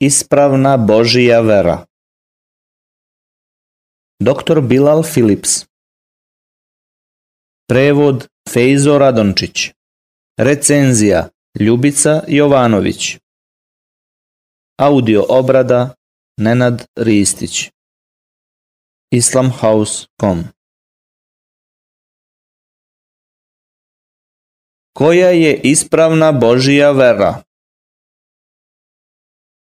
Ispravna Božija vera. Dr. Bilal Philips Prevod Fejzo Radončić. Recenzija Ljubica Jovanović. Audio obrada Nenad Ristić. Islamhouse.com Koja je ispravna Božija vera?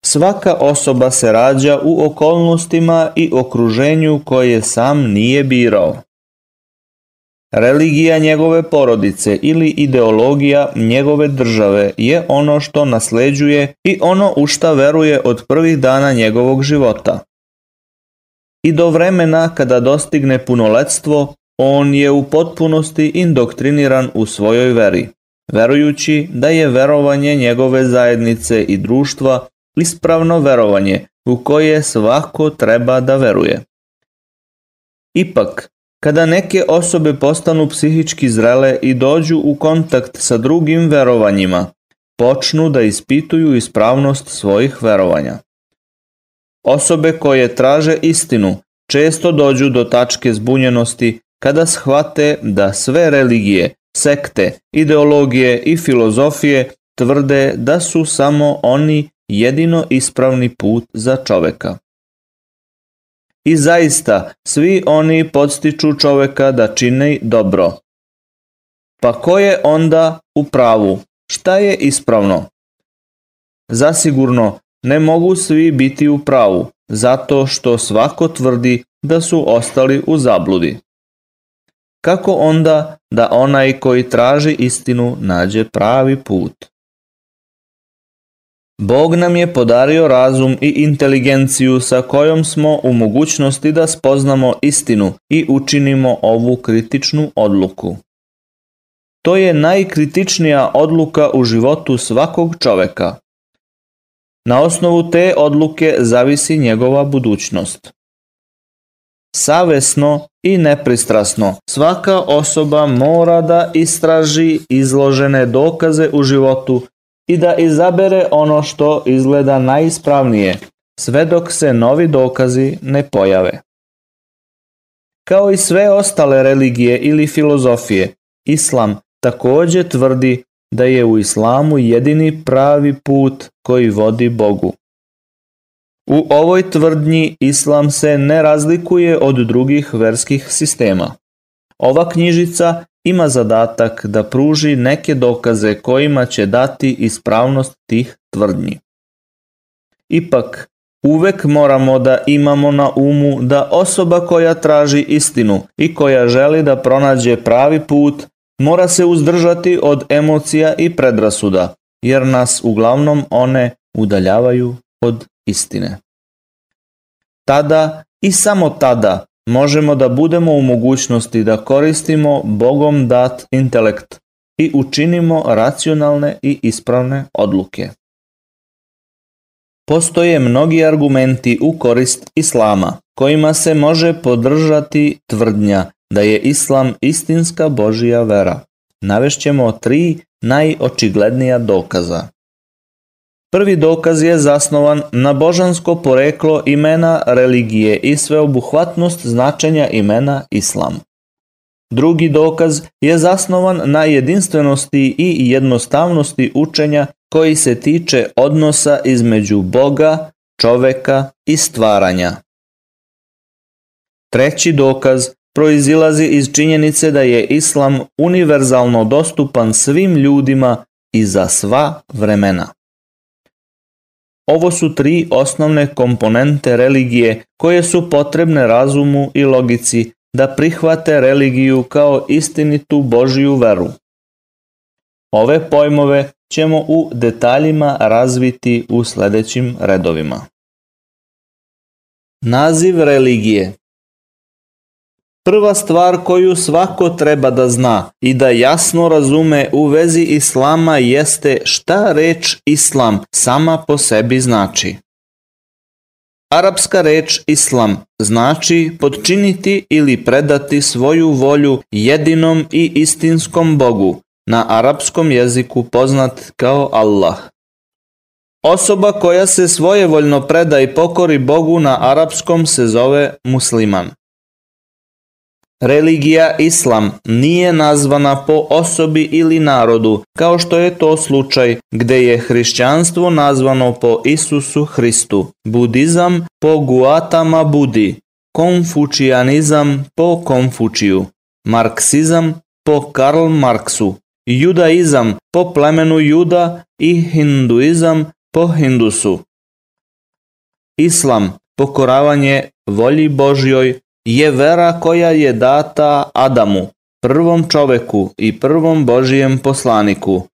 Svaka osoba se rađa u okolnostima i okruženju koje sam nije birao. Religija njegove porodice ili ideologija njegove države je ono što nasleđuje i ono u šta veruje od prvih dana njegovog života. I do vremena kada dostigne punoletstvo, on je u potpunosti indoktriniran u svojoj veri, verujući da je verovanje njegove zajednice i društva ispravno verovanje u koje svako treba da veruje. Ipak, kada neke osobe postanu psihički zrele i dođu u kontakt sa drugim verovanjima, počnu da ispituju ispravnost svojih verovanja. Osobe koje traže istinu često dođu do tačke zbunjenosti kada shvate da sve religije, sekte, ideologije i filozofije tvrde da su samo oni jedino ispravni put za čoveka. I zaista, svi oni podstiču čoveka da čini dobro. Pa ko je onda u pravu? Šta je ispravno? Zasigurno, ne mogu svi biti u pravu, zato što svako tvrdi da su ostali u zabludi. Kako onda da onaj koji traži istinu nađe pravi put? Bog nam je podario razum i inteligenciju sa kojom smo u mogućnosti da spoznamo istinu i učinimo ovu kritičnu odluku. To je najkritičnija odluka u životu svakog čoveka. Na osnovu te odluke zavisi njegova budućnost. Savesno i nepristrasno svaka osoba mora da istraži izložene dokaze u životu i da izabere ono što izgleda najispravnije, sve dok se novi dokazi ne pojave. Kao i sve ostale religije ili filozofije, Islam također tvrdi da je u islamu jedini pravi put koji vodi Bogu. U ovoj tvrdnji islam se ne razlikuje od drugih verskih sistema. Ova knjižica ima zadatak da pruži neke dokaze kojima će dati ispravnost tih tvrdnji. Ipak, uvek moramo da imamo na umu da osoba koja traži istinu i koja želi da pronađe pravi put mora se uzdržati od emocija i predrasuda, jer nas uglavnom one udaljavaju od istine. Tada i samo tada možemo da budemo u mogućnosti da koristimo Bogom dat intelekt i učinimo racionalne i ispravne odluke. Postoje mnogi argumenti u korist Islama, kojima se može podržati tvrdnja da je Islam istinska Božija vera. Navešćemo tri najočiglednija dokaza. Prvi dokaz je zasnovan na božansko poreklo imena religije i sveobuhvatnost značenja imena Islam. Drugi dokaz je zasnovan na jedinstvenosti i jednostavnosti učenja koji se tiče odnosa između Boga, čoveka i stvaranja. Treći dokaz proizilazi iz činjenice da je Islam univerzalno dostupan svim ljudima i za sva vremena. Ovo su tri osnovne komponente religije koje su potrebne razumu i logici da prihvate religiju kao istinitu Božiju veru. Ove pojmove ćemo u detaljima razviti u sledećim redovima. Naziv religije Prva stvar koju svako treba da zna i da jasno razume u vezi islama jeste šta reč islam sama po sebi znači. Arapska reč islam znači podčiniti ili predati svoju volju jedinom i istinskom Bogu, na arapskom jeziku poznat kao Allah. Osoba koja se svojevoljno preda i pokori Bogu na arapskom se zove musliman. Religija Islam nije nazvana po osobi ili narodu, kao što je to slučaj gde je hrišćanstvo nazvano po Isusu Hristu, budizam po Guatama Budi, konfučijanizam po Konfučiju, marksizam po Karl Marksu, judaizam po plemenu Juda i hinduizam po Hindusu. Islam, pokoravanje volji Božjoj, je vera koja je data Adamu, prvom čoveku i prvom Božijem poslaniku.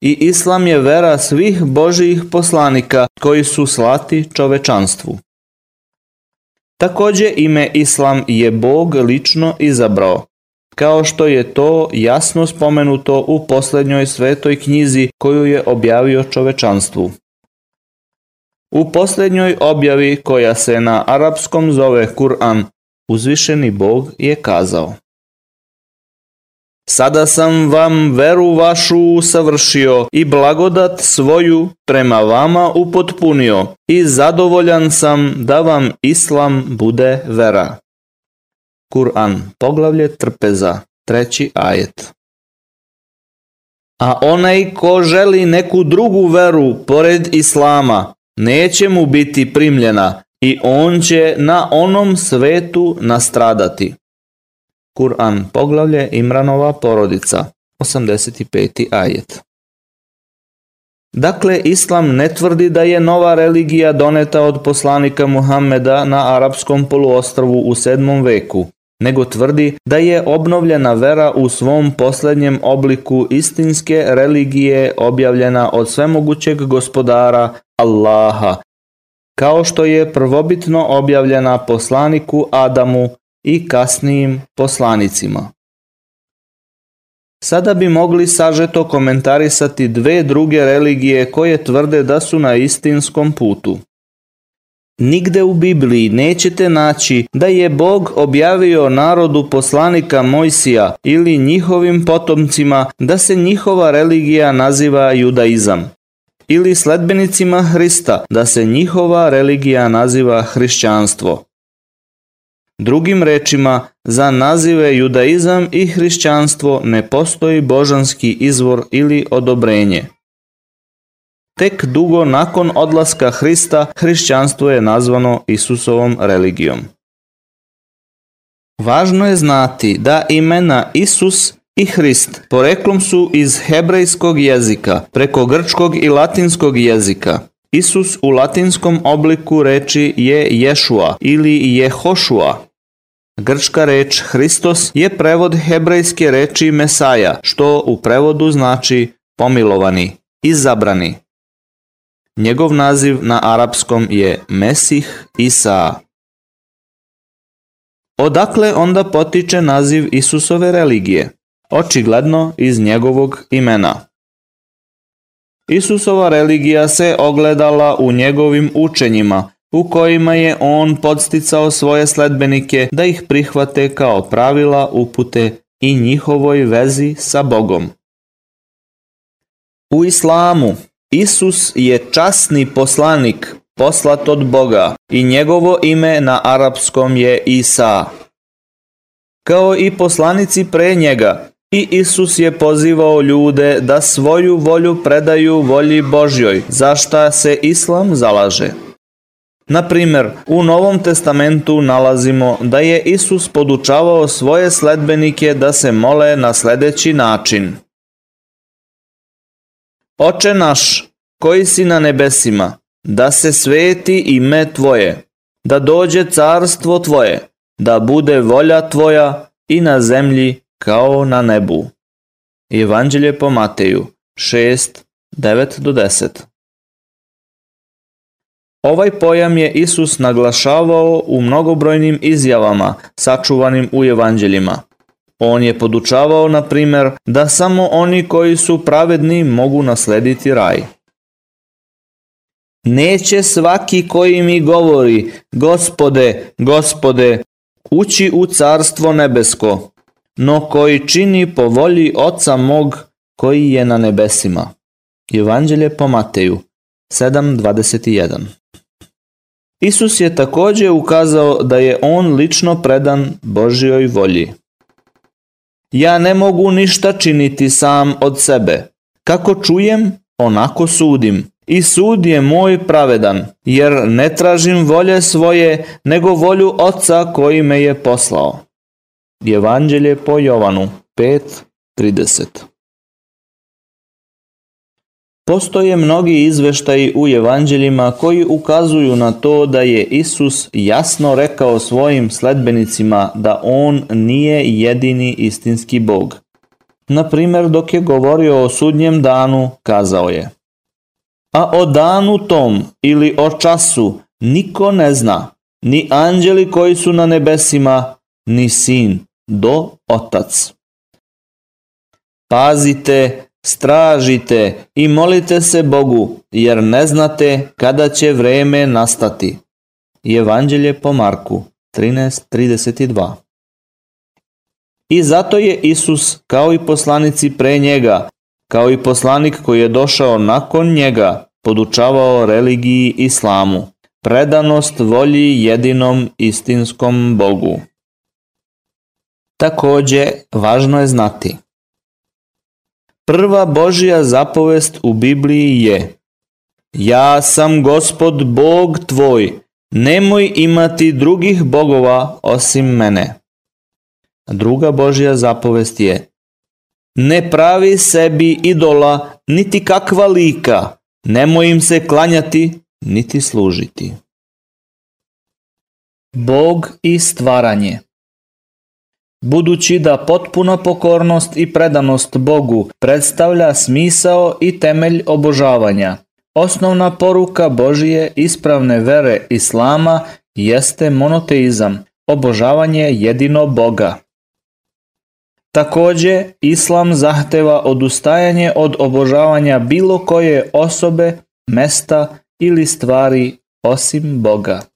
I Islam je vera svih Božijih poslanika koji su slati čovečanstvu. Takođe ime Islam je Bog lično izabrao, kao što je to jasno spomenuto u poslednjoj svetoj knjizi koju je objavio čovečanstvu. U poslednjoj objavi koja se na arapskom zove Kur'an, uzvišeni Bog je kazao Sada sam vam veru vašu savršio i blagodat svoju prema vama upotpunio i zadovoljan sam da vam islam bude vera. Kur'an, poglavlje trpeza, treći ajet. A onaj ko želi neku drugu veru pored islama, neće mu biti primljena i on će na onom svetu nastradati. Kur'an, poglavlje Imranova porodica, 85. ajet. Dakle, Islam ne tvrdi da je nova religija doneta od poslanika Muhammeda na arapskom poluostrvu u 7. veku, nego tvrdi da je obnovljena vera u svom poslednjem obliku istinske religije objavljena od svemogućeg gospodara Allaha, kao što je prvobitno objavljena poslaniku Adamu i kasnijim poslanicima. Sada bi mogli sažeto komentarisati dve druge religije koje tvrde da su na istinskom putu. Nigde u Bibliji nećete naći da je Bog objavio narodu poslanika Mojsija ili njihovim potomcima da se njihova religija naziva judaizam ili sledbenicima Hrista da se njihova religija naziva hrišćanstvo. Drugim rečima, za nazive judaizam i hrišćanstvo ne postoji božanski izvor ili odobrenje. Tek dugo nakon odlaska Hrista, hrišćanstvo je nazvano Isusovom religijom. Važno je znati da imena Isus i Hrist poreklom su iz hebrejskog jezika, preko grčkog i latinskog jezika. Isus u latinskom obliku reči je Ješua ili Jehošua. Grčka reč Hristos je prevod hebrejske reči Mesaja, što u prevodu znači pomilovani, izabrani. Njegov naziv na arapskom je Mesih Isa. Odakle onda potiče naziv Isusove religije? Očigledno iz njegovog imena. Isusova religija se ogledala u njegovim učenjima, u kojima je on podsticao svoje sledbenike da ih prihvate kao pravila upute i njihovoj vezi sa Bogom. U islamu Isus je časni poslanik poslat od Boga i njegovo ime na arapskom je Isa. Kao i poslanici pre njega, i Isus je pozivao ljude da svoju volju predaju volji Božjoj, za šta se Islam zalaže. Na primer, u Novom testamentu nalazimo da je Isus podučavao svoje sledbenike da se mole na sledeći način. Oče naš, koji si na nebesima, da se sveti ime Tvoje, da dođe carstvo Tvoje, da bude volja Tvoja i na zemlji kao na nebu. Evanđelje po Mateju 6, 9 do 10 Ovaj pojam je Isus naglašavao u mnogobrojnim izjavama sačuvanim u evanđeljima. On je podučavao, na primer, da samo oni koji su pravedni mogu naslediti raj. Neće svaki koji mi govori, gospode, gospode, ući u carstvo nebesko, no koji čini po volji Oca mog koji je na nebesima. Evanđelje po Mateju 7.21 Isus je također ukazao da je on lično predan Božjoj volji. Ja ne mogu ništa činiti sam od sebe. Kako čujem, onako sudim. I sud je moj pravedan, jer ne tražim volje svoje, nego volju Oca koji me je poslao. Evanđelje po Jovanu 5.30 Postoje mnogi izveštaji u evanđeljima koji ukazuju na to da je Isus jasno rekao svojim sledbenicima da on nije jedini istinski Bog. Na primjer, dok je govorio o sudnjem danu, kazao je A o danu tom ili o času niko ne zna, ni anđeli koji su na nebesima, ni sin, do otac. Pazite Stražite i molite se Bogu, jer ne znate kada će vreme nastati. Evanđelje po Marku 13.32 I zato je Isus, kao i poslanici pre njega, kao i poslanik koji je došao nakon njega, podučavao religiji islamu, predanost volji jedinom istinskom Bogu. Također, važno je znati – Prva Božja zapovest u Bibliji je Ja sam gospod Bog tvoj, nemoj imati drugih bogova osim mene. Druga Božja zapovest je Ne pravi sebi idola niti kakva lika, nemoj im se klanjati niti služiti. Bog i stvaranje budući da potpuna pokornost i predanost Bogu predstavlja smisao i temelj obožavanja. Osnovna poruka Božije ispravne vere Islama jeste monoteizam, obožavanje jedino Boga. Također, Islam zahteva odustajanje od obožavanja bilo koje osobe, mesta ili stvari osim Boga.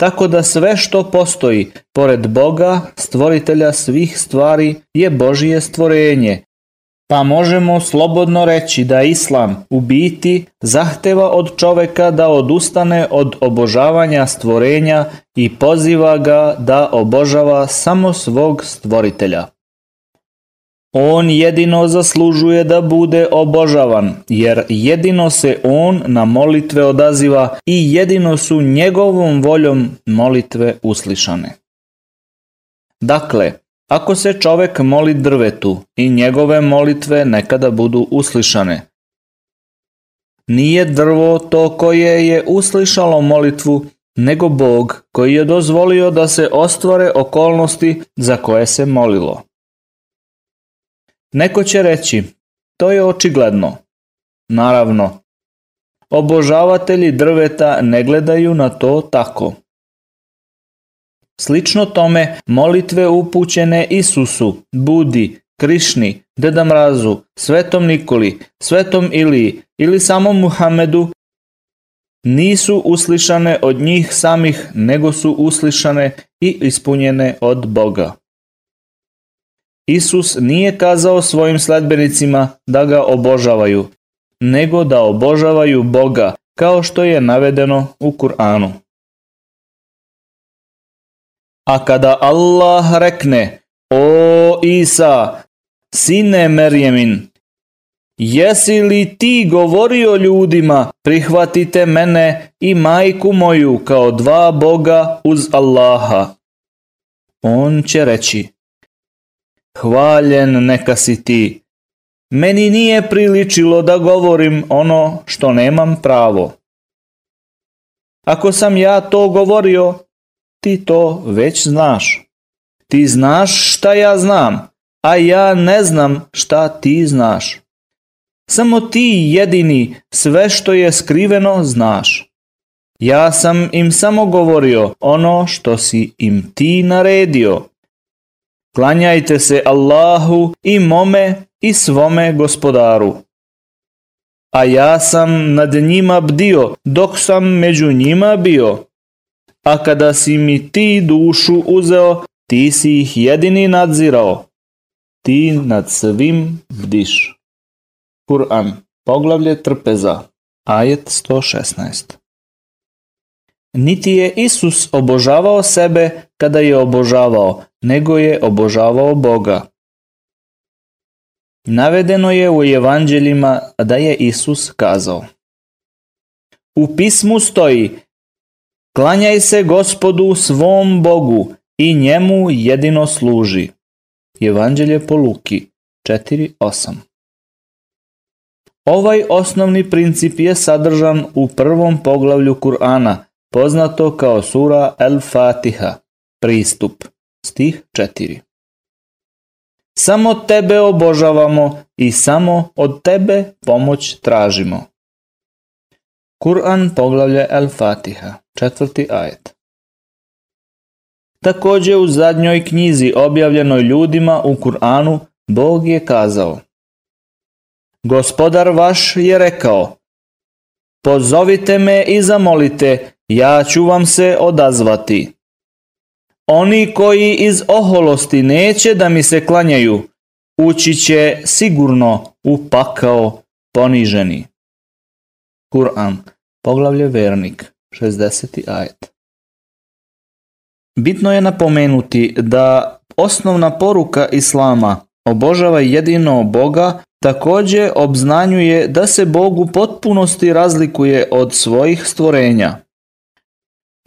Tako da sve što postoji pored Boga, stvoritelja svih stvari, je Božije stvorenje. Pa možemo slobodno reći da Islam u biti zahteva od čoveka da odustane od obožavanja stvorenja i poziva ga da obožava samo svog stvoritelja. On jedino zaslužuje da bude obožavan, jer jedino se on na molitve odaziva i jedino su njegovom voljom molitve uslišane. Dakle, ako se čovek moli drvetu i njegove molitve nekada budu uslišane, nije drvo to koje je uslišalo molitvu, nego Bog koji je dozvolio da se ostvare okolnosti za koje se molilo. Neko će reći, to je očigledno. Naravno, obožavatelji drveta ne gledaju na to tako. Slično tome, molitve upućene Isusu, Budi, Krišni, Deda Mrazu, Svetom Nikoli, Svetom Iliji ili samom Muhamedu nisu uslišane od njih samih, nego su uslišane i ispunjene od Boga. Isus nije kazao svojim sledbenicima da ga obožavaju, nego da obožavaju Boga, kao što je navedeno u Kur'anu. A kada Allah rekne, o Isa, sine Merjemin, jesi li ti govorio ljudima, prihvatite mene i majku moju kao dva Boga uz Allaha? On će reći, Hvaljen neka si ti. Meni nije priličilo da govorim ono što nemam pravo. Ako sam ja to govorio, ti to već znaš. Ti znaš šta ja znam, a ja ne znam šta ti znaš. Samo ti jedini sve što je skriveno znaš. Ja sam im samo govorio ono što si im ti naredio. Klanjajte se Allahu i mome i svome gospodaru. A ja sam nad njima bdio dok sam među njima bio. A kada si mi ti dušu uzeo, ti si ih jedini nadzirao. Ti nad svim bdiš. Kur'an, poglavlje trpeza, ajet 116. Niti je Isus obožavao sebe kada je obožavao, nego je obožavao Boga. Navedeno je u evanđeljima da je Isus kazao. U pismu stoji Klanjaj se gospodu svom Bogu i njemu jedino služi. Evanđelje po Luki 4.8 Ovaj osnovni princip je sadržan u prvom poglavlju Kur'ana, poznato kao sura El-Fatiha, pristup, stih 4. Samo tebe obožavamo i samo od tebe pomoć tražimo. Kur'an poglavlje El-Fatiha, četvrti ajet. Također u zadnjoj knjizi objavljenoj ljudima u Kur'anu Bog je kazao Gospodar vaš je rekao Pozovite me i zamolite, ja ću vam se odazvati. Oni koji iz oholosti neće da mi se klanjaju, ući će sigurno u pakao poniženi. Kur'an, poglavlje vernik, 60. ajet. Bitno je napomenuti da osnovna poruka Islama obožava jedino Boga također obznanjuje da se Bog u potpunosti razlikuje od svojih stvorenja.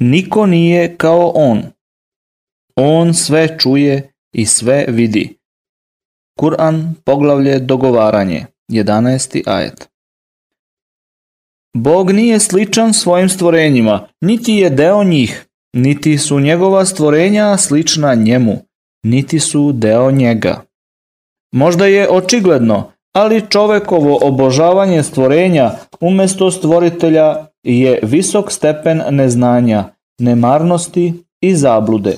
Niko nije kao On. On sve čuje i sve vidi. Kur'an poglavlje dogovaranje 11. ajet. Bog nije sličan svojim stvorenjima, niti je deo njih, niti su njegova stvorenja slična njemu, niti su deo njega. Možda je očigledno, ali čovekovo obožavanje stvorenja umjesto stvoritelja je visok stepen neznanja, nemarnosti i zablude.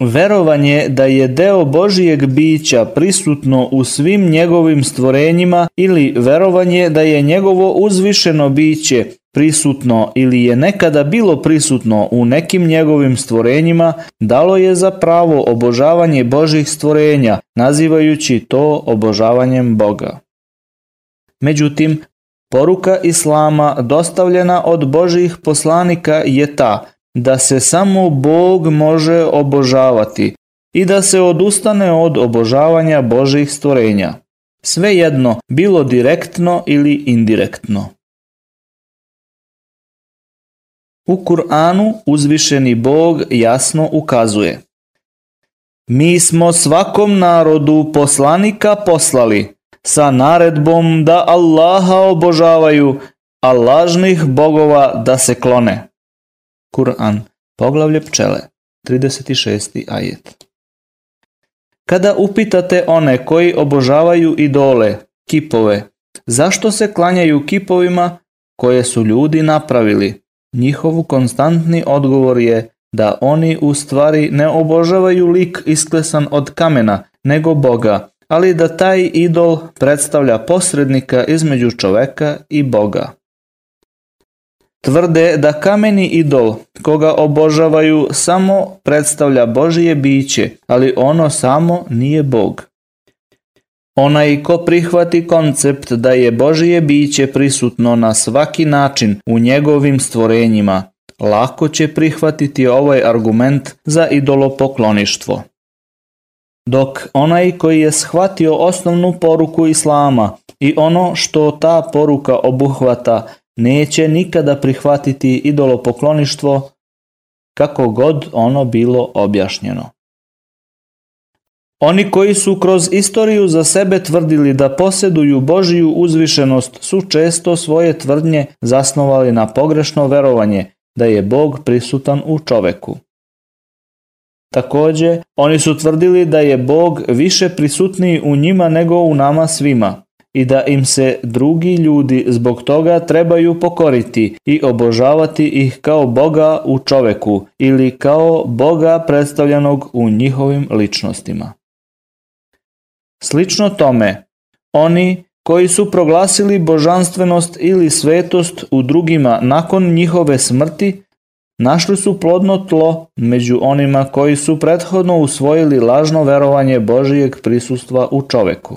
Verovanje da je deo Božijeg bića prisutno u svim njegovim stvorenjima ili verovanje da je njegovo uzvišeno biće prisutno ili je nekada bilo prisutno u nekim njegovim stvorenjima, dalo je za pravo obožavanje Božih stvorenja, nazivajući to obožavanjem Boga. Međutim, poruka Islama dostavljena od Božih poslanika je ta da se samo Bog može obožavati i da se odustane od obožavanja Božih stvorenja. Svejedno, bilo direktno ili indirektno. U Kur'anu uzvišeni Bog jasno ukazuje Mi smo svakom narodu poslanika poslali sa naredbom da Allaha obožavaju, a lažnih bogova da se klone. Kur'an, poglavlje pčele, 36. ajet. Kada upitate one koji obožavaju idole, kipove, zašto se klanjaju kipovima koje su ljudi napravili, njihov konstantni odgovor je da oni u stvari ne obožavaju lik isklesan od kamena, nego Boga, ali da taj idol predstavlja posrednika između čoveka i Boga. Tvrde da kameni idol, koga obožavaju, samo predstavlja Božije biće, ali ono samo nije Bog. Onaj ko prihvati koncept da je Božije biće prisutno na svaki način u njegovim stvorenjima, lako će prihvatiti ovaj argument za idolopokloništvo. Dok onaj koji je shvatio osnovnu poruku Islama i ono što ta poruka obuhvata neće nikada prihvatiti idolopokloništvo kako god ono bilo objašnjeno. Oni koji su kroz istoriju za sebe tvrdili da posjeduju Božiju uzvišenost su često svoje tvrdnje zasnovali na pogrešno verovanje da je Bog prisutan u čoveku. Također, oni su tvrdili da je Bog više prisutniji u njima nego u nama svima i da im se drugi ljudi zbog toga trebaju pokoriti i obožavati ih kao Boga u čoveku ili kao Boga predstavljanog u njihovim ličnostima. Slično tome, oni koji su proglasili božanstvenost ili svetost u drugima nakon njihove smrti, našli su plodno tlo među onima koji su prethodno usvojili lažno verovanje Božijeg prisustva u čoveku.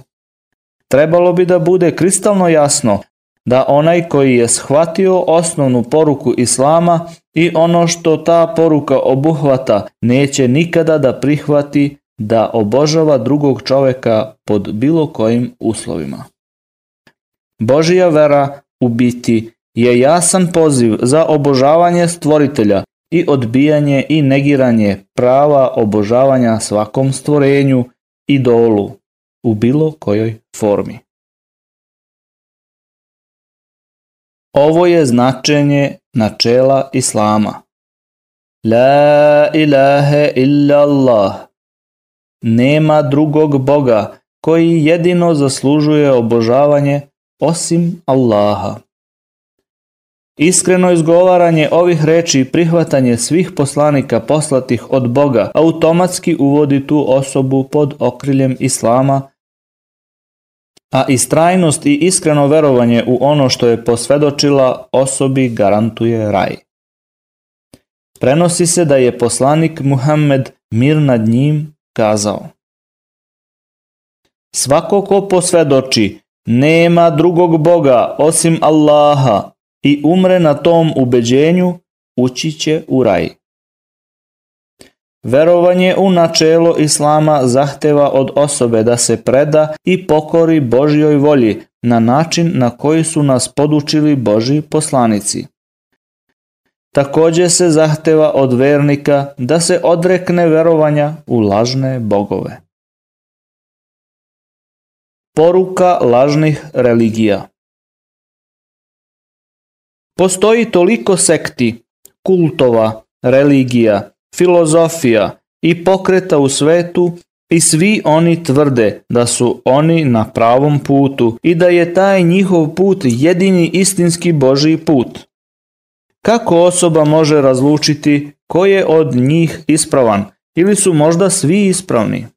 Trebalo bi da bude kristalno jasno da onaj koji je shvatio osnovnu poruku Islama i ono što ta poruka obuhvata neće nikada da prihvati da obožava drugog čoveka pod bilo kojim uslovima. Božija vera u biti je jasan poziv za obožavanje stvoritelja i odbijanje i negiranje prava obožavanja svakom stvorenju, idolu, u bilo kojoj formi. Ovo je značenje načela Islama. La ilahe illa Allah. Nema drugog Boga koji jedino zaslužuje obožavanje osim Allaha. Iskreno izgovaranje ovih reči i prihvatanje svih poslanika poslatih od Boga automatski uvodi tu osobu pod okriljem Islama, a istrajnost i iskreno verovanje u ono što je posvedočila osobi garantuje raj. Prenosi se da je poslanik Muhammed mir nad njim kazao. Svako ko posvedoči nema drugog Boga osim Allaha i umre na tom ubeđenju, ući će u raj. Verovanje u načelo Islama zahteva od osobe da se preda i pokori Božjoj volji na način na koji su nas podučili Božji poslanici. Takođe se zahteva od vernika da se odrekne verovanja u lažne bogove. Poruka lažnih religija Postoji toliko sekti, kultova, religija, filozofija i pokreta u svetu i svi oni tvrde da su oni na pravom putu i da je taj njihov put jedini istinski Božji put. Kako osoba može razlučiti ko je od njih ispravan ili su možda svi ispravni?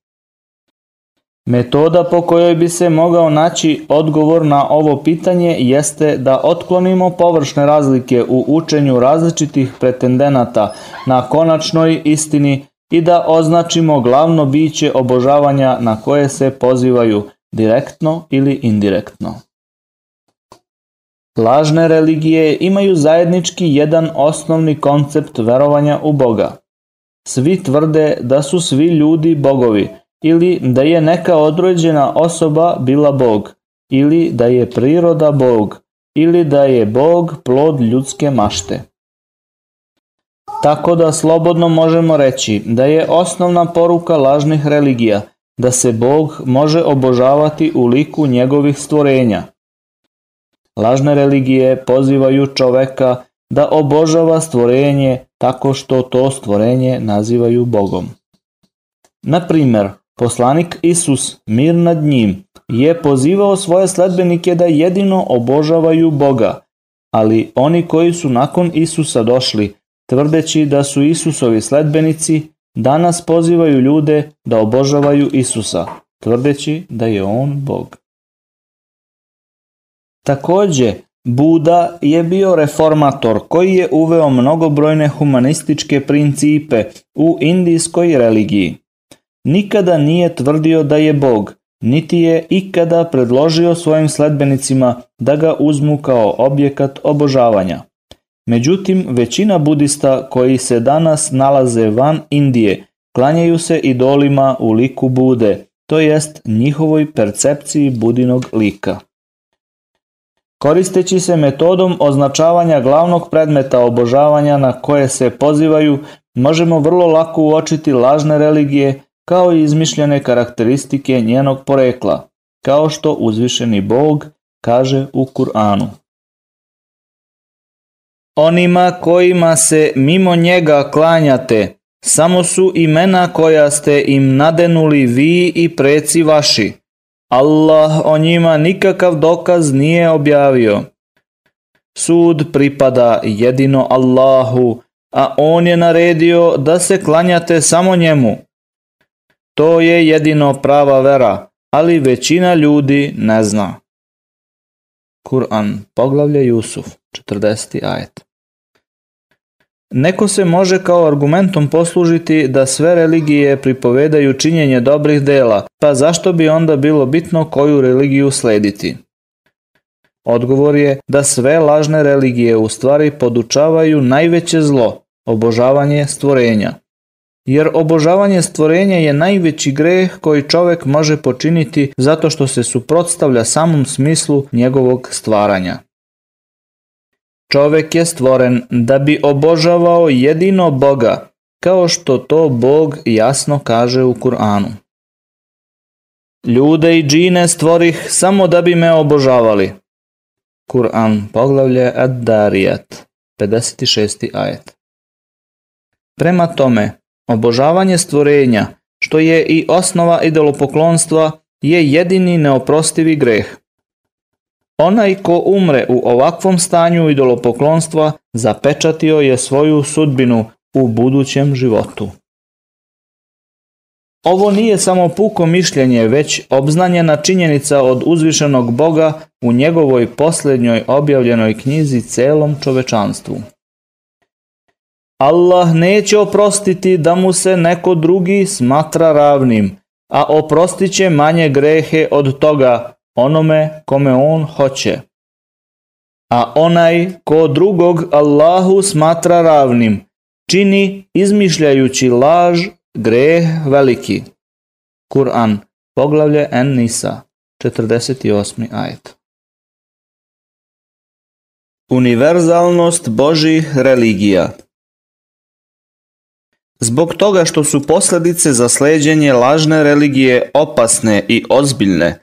Metoda po kojoj bi se mogao naći odgovor na ovo pitanje jeste da otklonimo površne razlike u učenju različitih pretendenata na konačnoj istini i da označimo glavno biće obožavanja na koje se pozivaju direktno ili indirektno. Lažne religije imaju zajednički jedan osnovni koncept verovanja u Boga. Svi tvrde da su svi ljudi bogovi – ili da je neka odrođena osoba bila Bog, ili da je priroda Bog, ili da je Bog plod ljudske mašte. Tako da slobodno možemo reći da je osnovna poruka lažnih religija da se Bog može obožavati u liku njegovih stvorenja. Lažne religije pozivaju čoveka da obožava stvorenje tako što to stvorenje nazivaju Bogom. Na primer, Poslanik Isus, mir nad njim, je pozivao svoje sledbenike da jedino obožavaju Boga, ali oni koji su nakon Isusa došli, tvrdeći da su Isusovi sledbenici, danas pozivaju ljude da obožavaju Isusa, tvrdeći da je On Bog. Takođe, Buda je bio reformator koji je uveo mnogobrojne humanističke principe u indijskoj religiji. Nikada nije tvrdio da je Bog, niti je ikada predložio svojim sledbenicima da ga uzmu kao objekat obožavanja. Međutim, većina budista koji se danas nalaze van Indije klanjaju se idolima u liku Bude, to jest njihovoj percepciji budinog lika. Koristeći se metodom označavanja glavnog predmeta obožavanja na koje se pozivaju, možemo vrlo lako uočiti lažne religije kao i izmišljene karakteristike njenog porekla, kao što uzvišeni Bog kaže u Kur'anu. Onima kojima se mimo njega klanjate, samo su imena koja ste im nadenuli vi i preci vaši. Allah o njima nikakav dokaz nije objavio. Sud pripada jedino Allahu, a on je naredio da se klanjate samo njemu. To je jedino prava vera, ali većina ljudi ne zna. Kur'an, poglavlje Jusuf, 40. ajet. Neko se može kao argumentom poslužiti da sve religije pripovedaju činjenje dobrih dela, pa zašto bi onda bilo bitno koju religiju slediti? Odgovor je da sve lažne religije u stvari podučavaju najveće zlo, obožavanje stvorenja. Jer obožavanje stvorenja je najveći greh koji čovek može počiniti zato što se suprotstavlja samom smislu njegovog stvaranja. Čovek je stvoren da bi obožavao jedino Boga, kao što to Bog jasno kaže u Kur'anu. Ljude i džine stvorih samo da bi me obožavali. Kur'an, poglavlje Ad-Darijat, 56. ajet. Prema tome, obožavanje stvorenja, što je i osnova idolopoklonstva, je jedini neoprostivi greh. Onaj ko umre u ovakvom stanju idolopoklonstva zapečatio je svoju sudbinu u budućem životu. Ovo nije samo puko mišljenje, već obznanjena činjenica od uzvišenog Boga u njegovoj posljednjoj objavljenoj knjizi celom čovečanstvu. Allah neće oprostiti da mu se neko drugi smatra ravnim, a oprostit će manje grehe od toga onome kome on hoće. A onaj ko drugog Allahu smatra ravnim, čini izmišljajući laž greh veliki. Kur'an, poglavlje En Nisa, 48. ajet. Univerzalnost Božih religija Zbog toga što su posljedice za sleđenje lažne religije opasne i ozbiljne,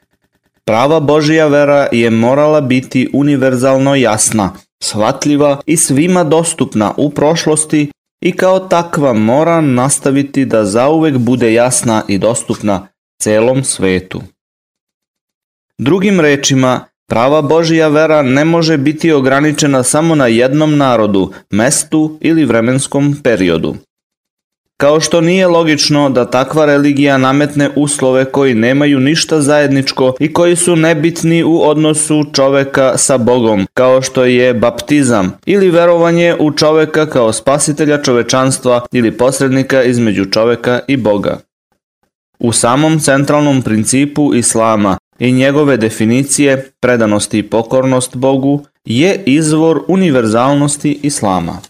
prava Božija vera je morala biti univerzalno jasna, shvatljiva i svima dostupna u prošlosti i kao takva mora nastaviti da zauvek bude jasna i dostupna celom svetu. Drugim rečima, prava Božija vera ne može biti ograničena samo na jednom narodu, mestu ili vremenskom periodu. Kao što nije logično da takva religija nametne uslove koji nemaju ništa zajedničko i koji su nebitni u odnosu čoveka sa Bogom, kao što je baptizam ili verovanje u čoveka kao spasitelja čovečanstva ili posrednika između čoveka i Boga. U samom centralnom principu Islama i njegove definicije predanosti i pokornost Bogu je izvor univerzalnosti Islama.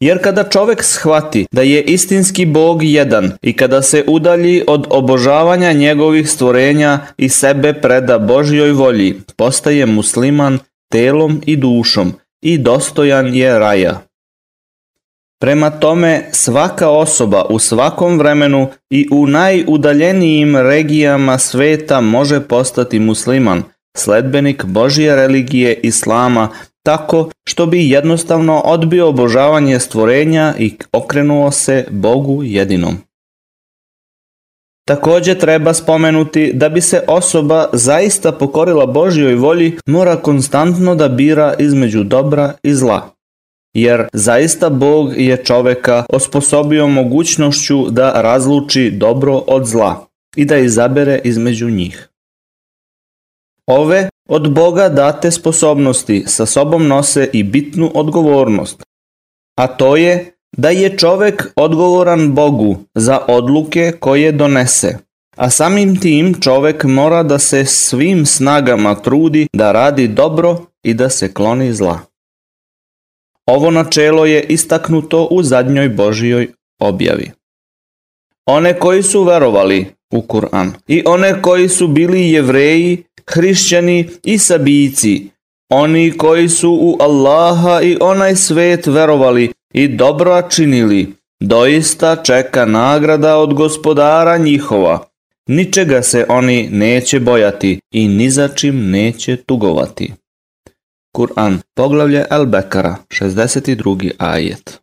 Jer kada čovek shvati da je istinski Bog jedan i kada se udalji od obožavanja njegovih stvorenja i sebe preda Božjoj volji, postaje musliman telom i dušom i dostojan je raja. Prema tome, svaka osoba u svakom vremenu i u najudaljenijim regijama sveta može postati musliman, sledbenik Božje religije Islama tako što bi jednostavno odbio obožavanje stvorenja i okrenuo se Bogu jedinom. Također treba spomenuti da bi se osoba zaista pokorila Božjoj volji mora konstantno da bira između dobra i zla. Jer zaista Bog je čoveka osposobio mogućnošću da razluči dobro od zla i da izabere između njih. Ove od Boga date sposobnosti sa sobom nose i bitnu odgovornost, a to je da je čovek odgovoran Bogu za odluke koje donese, a samim tim čovek mora da se svim snagama trudi da radi dobro i da se kloni zla. Ovo načelo je istaknuto u zadnjoj Božijoj objavi. One koji su verovali u Kur'an i one koji su bili jevreji hrišćani i sabijci, oni koji su u Allaha i onaj svet verovali i dobro činili, doista čeka nagrada od gospodara njihova. Ničega se oni neće bojati i ni za čim neće tugovati. Kur'an, poglavlje Al-Bekara, 62. ajet.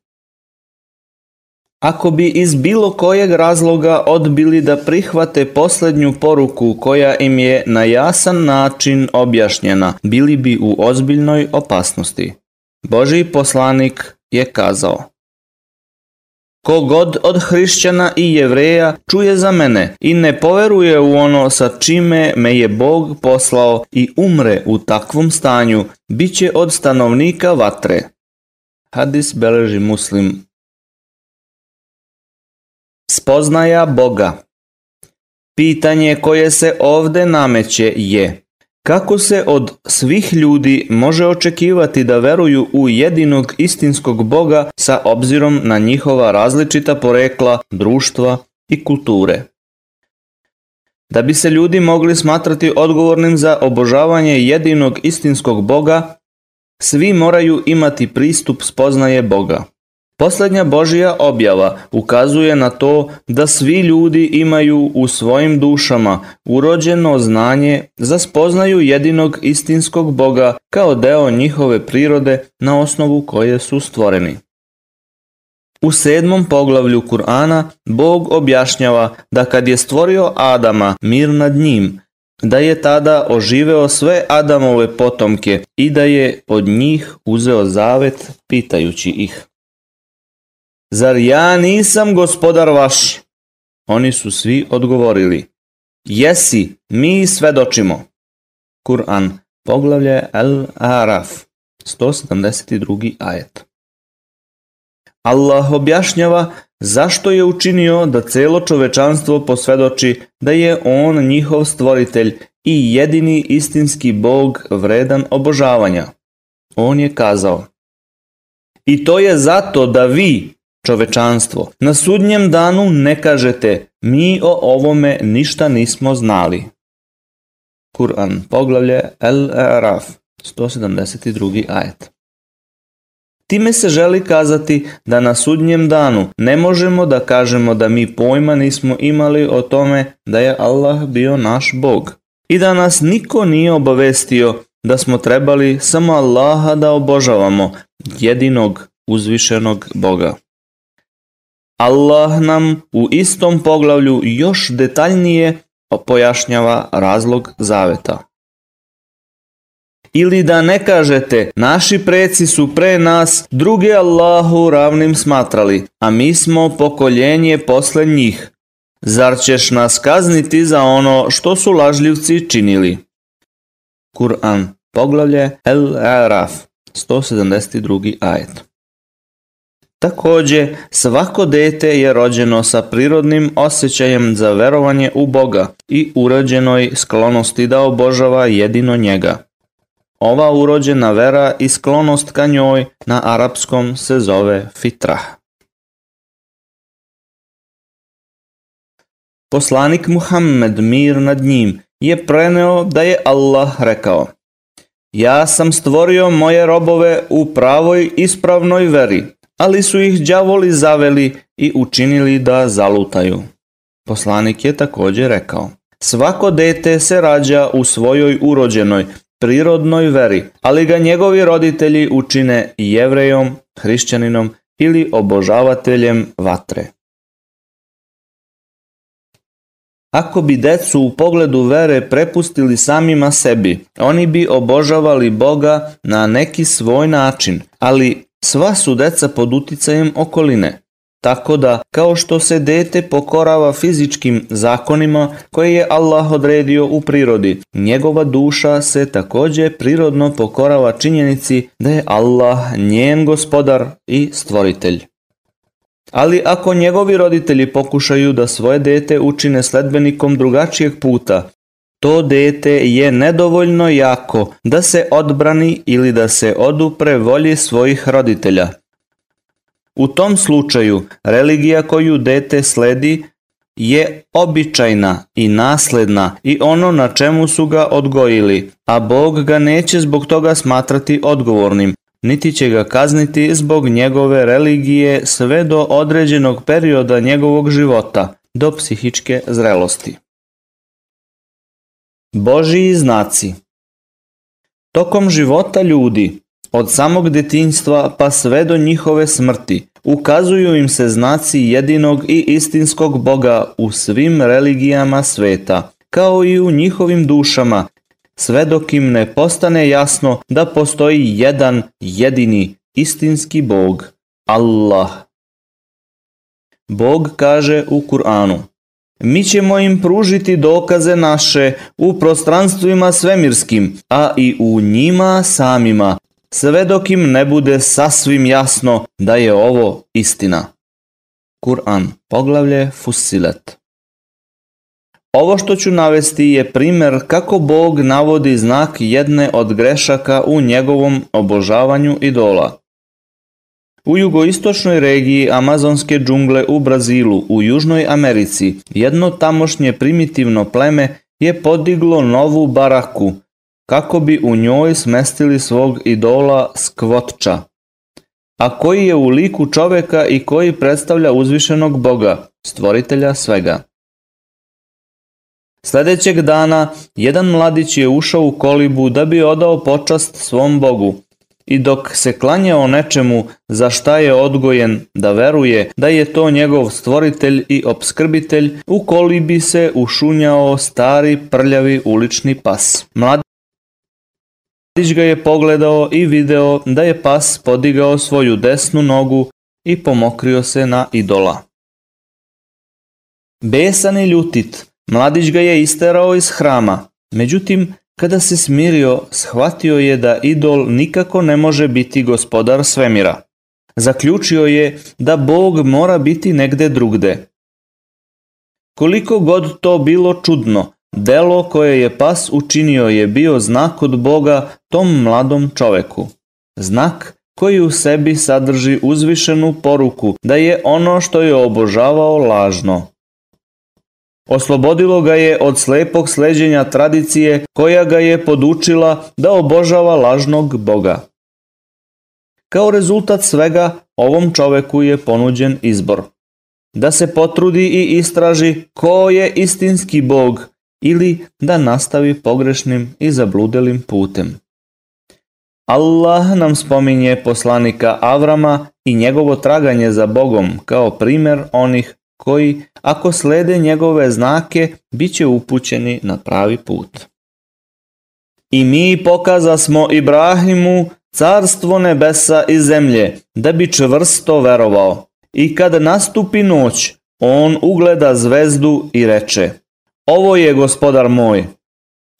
Ako bi iz bilo kojeg razloga odbili da prihvate posljednju poruku koja im je na jasan način objašnjena, bili bi u ozbiljnoj opasnosti. Boži poslanik je kazao Kogod od hrišćana i jevreja čuje za mene i ne poveruje u ono sa čime me je Bog poslao i umre u takvom stanju, bit će od stanovnika vatre. Hadis beleži muslim Spoznaja Boga Pitanje koje se ovde nameće je Kako se od svih ljudi može očekivati da veruju u jedinog istinskog Boga sa obzirom na njihova različita porekla, društva i kulture? Da bi se ljudi mogli smatrati odgovornim za obožavanje jedinog istinskog Boga, svi moraju imati pristup spoznaje Boga. Poslednja Božija objava ukazuje na to da svi ljudi imaju u svojim dušama urođeno znanje za spoznaju jedinog istinskog Boga kao deo njihove prirode na osnovu koje su stvoreni. U sedmom poglavlju Kur'ana Bog objašnjava da kad je stvorio Adama mir nad njim, da je tada oživeo sve Adamove potomke i da je od njih uzeo zavet pitajući ih. Zar ja nisam gospodar vaš? Oni su svi odgovorili. Jesi, mi svedočimo. Kur'an, poglavlje Al-Araf, 172. ajet. Allah objašnjava zašto je učinio da celo čovečanstvo posvedoči da je On njihov stvoritelj i jedini istinski Bog vredan obožavanja. On je kazao I to je zato da vi, čovečanstvo, na sudnjem danu ne kažete mi o ovome ništa nismo znali. Kur'an, poglavlje El-Araf, 172. ajet. Time se želi kazati da na sudnjem danu ne možemo da kažemo da mi pojma nismo imali o tome da je Allah bio naš Bog i da nas niko nije obavestio da smo trebali samo Allaha da obožavamo, jedinog uzvišenog Boga. Allah nam u istom poglavlju još detaljnije pojašnjava razlog zaveta. Ili da ne kažete, naši preci su pre nas druge Allahu ravnim smatrali, a mi smo pokoljenje posle njih. Zar ćeš nas kazniti za ono što su lažljivci činili? Kur'an, poglavlje El-Araf, 172. ajet. Takođe, svako dete je rođeno sa prirodnim osjećajem za verovanje u Boga i urađenoj sklonosti da obožava jedino njega. Ova urođena vera i sklonost ka njoj na arapskom se zove fitrah. Poslanik Muhammed mir nad njim je preneo da je Allah rekao Ja sam stvorio moje robove u pravoj ispravnoj veri, ali su ih đavoli zaveli i učinili da zalutaju. Poslanik je takođe rekao Svako dete se rađa u svojoj urođenoj, prirodnoj veri, ali ga njegovi roditelji učine jevrejom, hrišćaninom ili obožavateljem vatre. Ako bi decu u pogledu vere prepustili samima sebi, oni bi obožavali Boga na neki svoj način, ali sva su deca pod uticajem okoline. Tako da, kao što se dete pokorava fizičkim zakonima koje je Allah odredio u prirodi, njegova duša se takođe prirodno pokorava činjenici da je Allah njen gospodar i stvoritelj. Ali ako njegovi roditelji pokušaju da svoje dete učine sledbenikom drugačijeg puta, to dete je nedovoljno jako da se odbrani ili da se odupre volji svojih roditelja – U tom slučaju, religija koju dete sledi je običajna i nasledna i ono na čemu su ga odgojili, a Bog ga neće zbog toga smatrati odgovornim, niti će ga kazniti zbog njegove religije sve do određenog perioda njegovog života, do psihičke zrelosti. Božiji znaci Tokom života ljudi, Od samog detinjstva pa sve do njihove smrti ukazuju im se znaci jedinog i istinskog Boga u svim religijama sveta, kao i u njihovim dušama, sve dok im ne postane jasno da postoji jedan jedini istinski Bog, Allah. Bog kaže u Kur'anu Mi ćemo im pružiti dokaze naše u prostranstvima svemirskim, a i u njima samima, sve dok im ne bude sasvim jasno da je ovo istina. Kur'an, poglavlje Fusilet Ovo što ću navesti je primer kako Bog navodi znak jedne od grešaka u njegovom obožavanju idola. U jugoistočnoj regiji Amazonske džungle u Brazilu, u Južnoj Americi, jedno tamošnje primitivno pleme je podiglo novu baraku, kako bi u njoj smestili svog idola Skvotča, a koji je u liku čoveka i koji predstavlja uzvišenog Boga, stvoritelja svega. Sledećeg dana, jedan mladić je ušao u kolibu da bi odao počast svom Bogu, i dok se klanjao nečemu za šta je odgojen da veruje da je to njegov stvoritelj i obskrbitelj, u kolibi se ušunjao stari prljavi ulični pas. Mladić ga je pogledao i video da je pas podigao svoju desnu nogu i pomokrio se na idola. Besan i ljutit, mladić ga je isterao iz hrama, međutim Kada se smirio, shvatio je da idol nikako ne može biti gospodar svemira. Zaključio je da Bog mora biti negde drugde. Koliko god to bilo čudno, delo koje je pas učinio je bio znak od Boga tom mladom čoveku. Znak koji u sebi sadrži uzvišenu poruku da je ono što je obožavao lažno. Oslobodilo ga je od slepog sleđenja tradicije koja ga je podučila da obožava lažnog boga. Kao rezultat svega, ovom čoveku je ponuđen izbor. Da se potrudi i istraži ko je istinski bog ili da nastavi pogrešnim i zabludelim putem. Allah nam spominje poslanika Avrama i njegovo traganje za Bogom kao primer onih koji, ako slede njegove znake, bit će upućeni na pravi put. I mi pokaza smo Ibrahimu carstvo nebesa i zemlje, da bi čvrsto verovao. I kad nastupi noć, on ugleda zvezdu i reče, ovo je gospodar moj.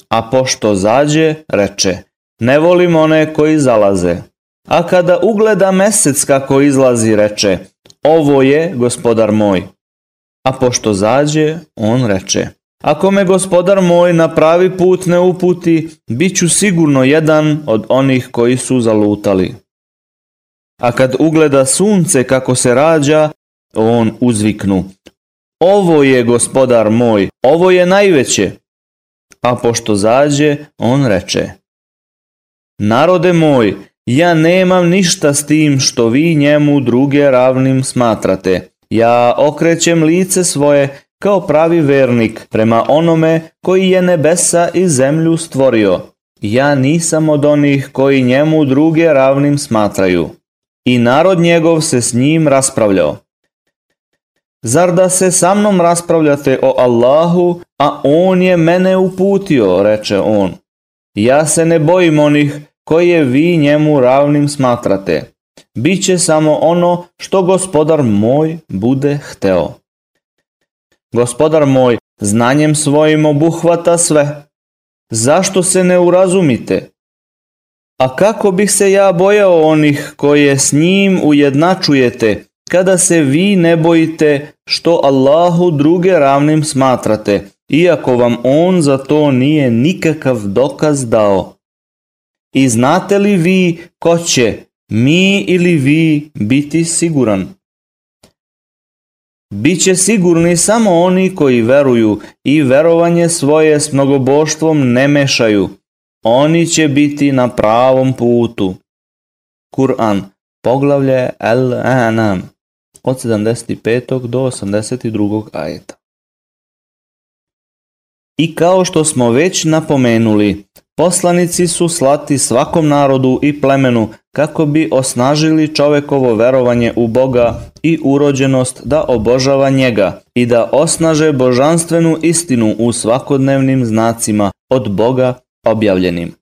A pošto zađe, reče, ne volim one koji zalaze. A kada ugleda mesec kako izlazi, reče, ovo je gospodar moj. A pošto zađe, on reče, ako me gospodar moj na pravi put ne uputi, bit ću sigurno jedan od onih koji su zalutali. A kad ugleda sunce kako se rađa, on uzviknu, ovo je gospodar moj, ovo je najveće. A pošto zađe, on reče, narode moj, ja nemam ništa s tim što vi njemu druge ravnim smatrate, Ja okrećem lice svoje kao pravi vernik prema onome koji je nebesa i zemlju stvorio. Ja nisam od onih koji njemu druge ravnim smatraju. I narod njegov se s njim raspravljao. Zar da se sa mnom raspravljate o Allahu, a on je mene uputio, reče on. Ja se ne bojim onih koje vi njemu ravnim smatrate. Biće samo ono što gospodar moj bude hteo. Gospodar moj znanjem svojim obuhvata sve. Zašto se ne urazumite? A kako bih se ja bojao onih koje s njim ujednačujete, kada se vi ne bojite što Allahu druge ravnim smatrate, iako vam on za to nije nikakav dokaz dao. I znate li vi ko će, mi ili vi biti siguran. Biće sigurni samo oni koji veruju i verovanje svoje s mnogoboštvom ne mešaju. Oni će biti na pravom putu. Kur'an, poglavlje Al-Anam, od 75. do 82. ajeta. I kao što smo već napomenuli, poslanici su slati svakom narodu i plemenu kako bi osnažili čovekovo verovanje u Boga i urođenost da obožava njega i da osnaže božanstvenu istinu u svakodnevnim znacima od Boga objavljenim.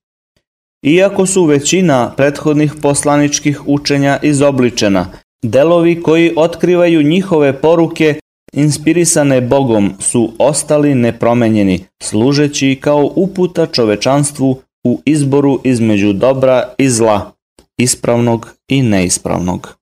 Iako su većina prethodnih poslaničkih učenja izobličena, delovi koji otkrivaju njihove poruke inspirisane Bogom su ostali nepromenjeni, služeći kao uputa čovečanstvu u izboru između dobra i zla, ispravnog i neispravnog.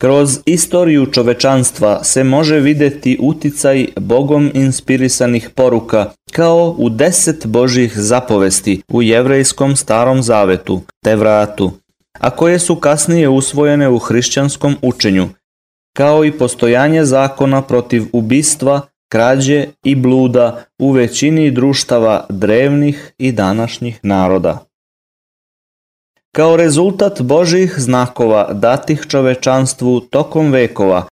Kroz istoriju čovečanstva se može vidjeti uticaj Bogom inspirisanih poruka kao u deset Božih zapovesti u jevrejskom starom zavetu, te vratu, a koje su kasnije usvojene u hrišćanskom učenju, kao i postojanje zakona protiv ubistva, krađe i bluda u većini društava drevnih i današnjih naroda. Kao rezultat Božih znakova datih čovečanstvu tokom vekova,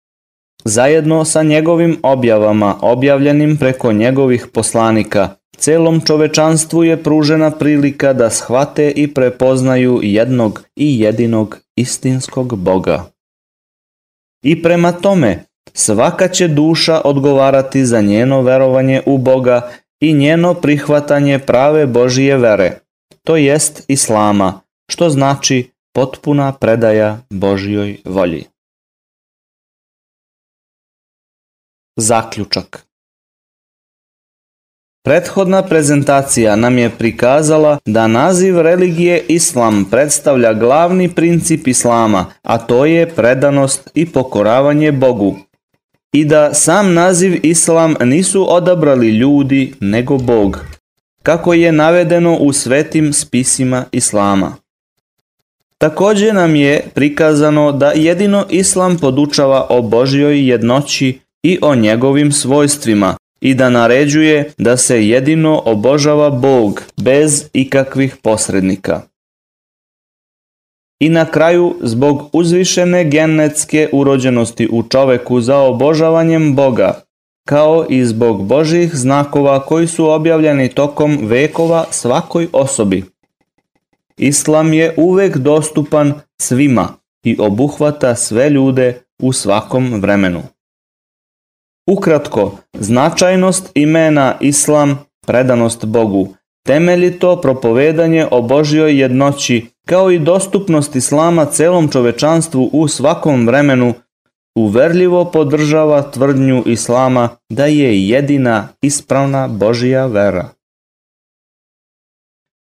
zajedno sa njegovim objavama objavljenim preko njegovih poslanika, celom čovečanstvu je pružena prilika da shvate i prepoznaju jednog i jedinog istinskog Boga. I prema tome, svaka će duša odgovarati za njeno verovanje u Boga i njeno prihvatanje prave Božije vere, to jest Islama, što znači potpuna predaja Božjoj volji. Zaključak Prethodna prezentacija nam je prikazala da naziv religije Islam predstavlja glavni princip Islama, a to je predanost i pokoravanje Bogu. I da sam naziv Islam nisu odabrali ljudi nego Bog, kako je navedeno u svetim spisima Islama. Također nam je prikazano da jedino Islam podučava o Božjoj jednoći i o njegovim svojstvima i da naređuje da se jedino obožava Bog bez ikakvih posrednika. I na kraju, zbog uzvišene genetske urođenosti u čoveku za obožavanjem Boga, kao i zbog Božih znakova koji su objavljeni tokom vekova svakoj osobi, Islam je uvek dostupan svima i obuhvata sve ljude u svakom vremenu. Ukratko, značajnost imena Islam, predanost Bogu, temeljito propovedanje o Božjoj jednoći, kao i dostupnost Islama celom čovečanstvu u svakom vremenu, uverljivo podržava tvrdnju Islama da je jedina ispravna Božja vera.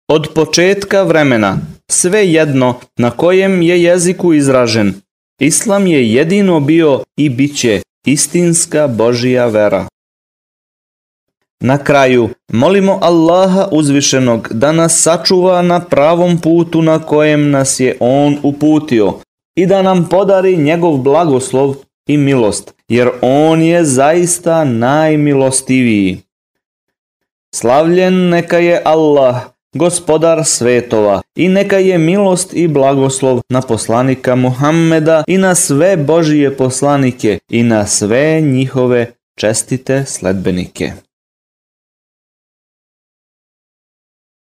Od početka vremena, sve jedno na kojem je jeziku izražen, Islam je jedino bio i bit će istinska Božija vera. Na kraju, molimo Allaha uzvišenog da nas sačuva na pravom putu na kojem nas je On uputio i da nam podari njegov blagoslov i milost, jer On je zaista najmilostiviji. Slavljen neka je Allah, gospodar svetova i neka je milost i blagoslov na poslanika Muhammeda i na sve Božije poslanike i na sve njihove čestite sledbenike.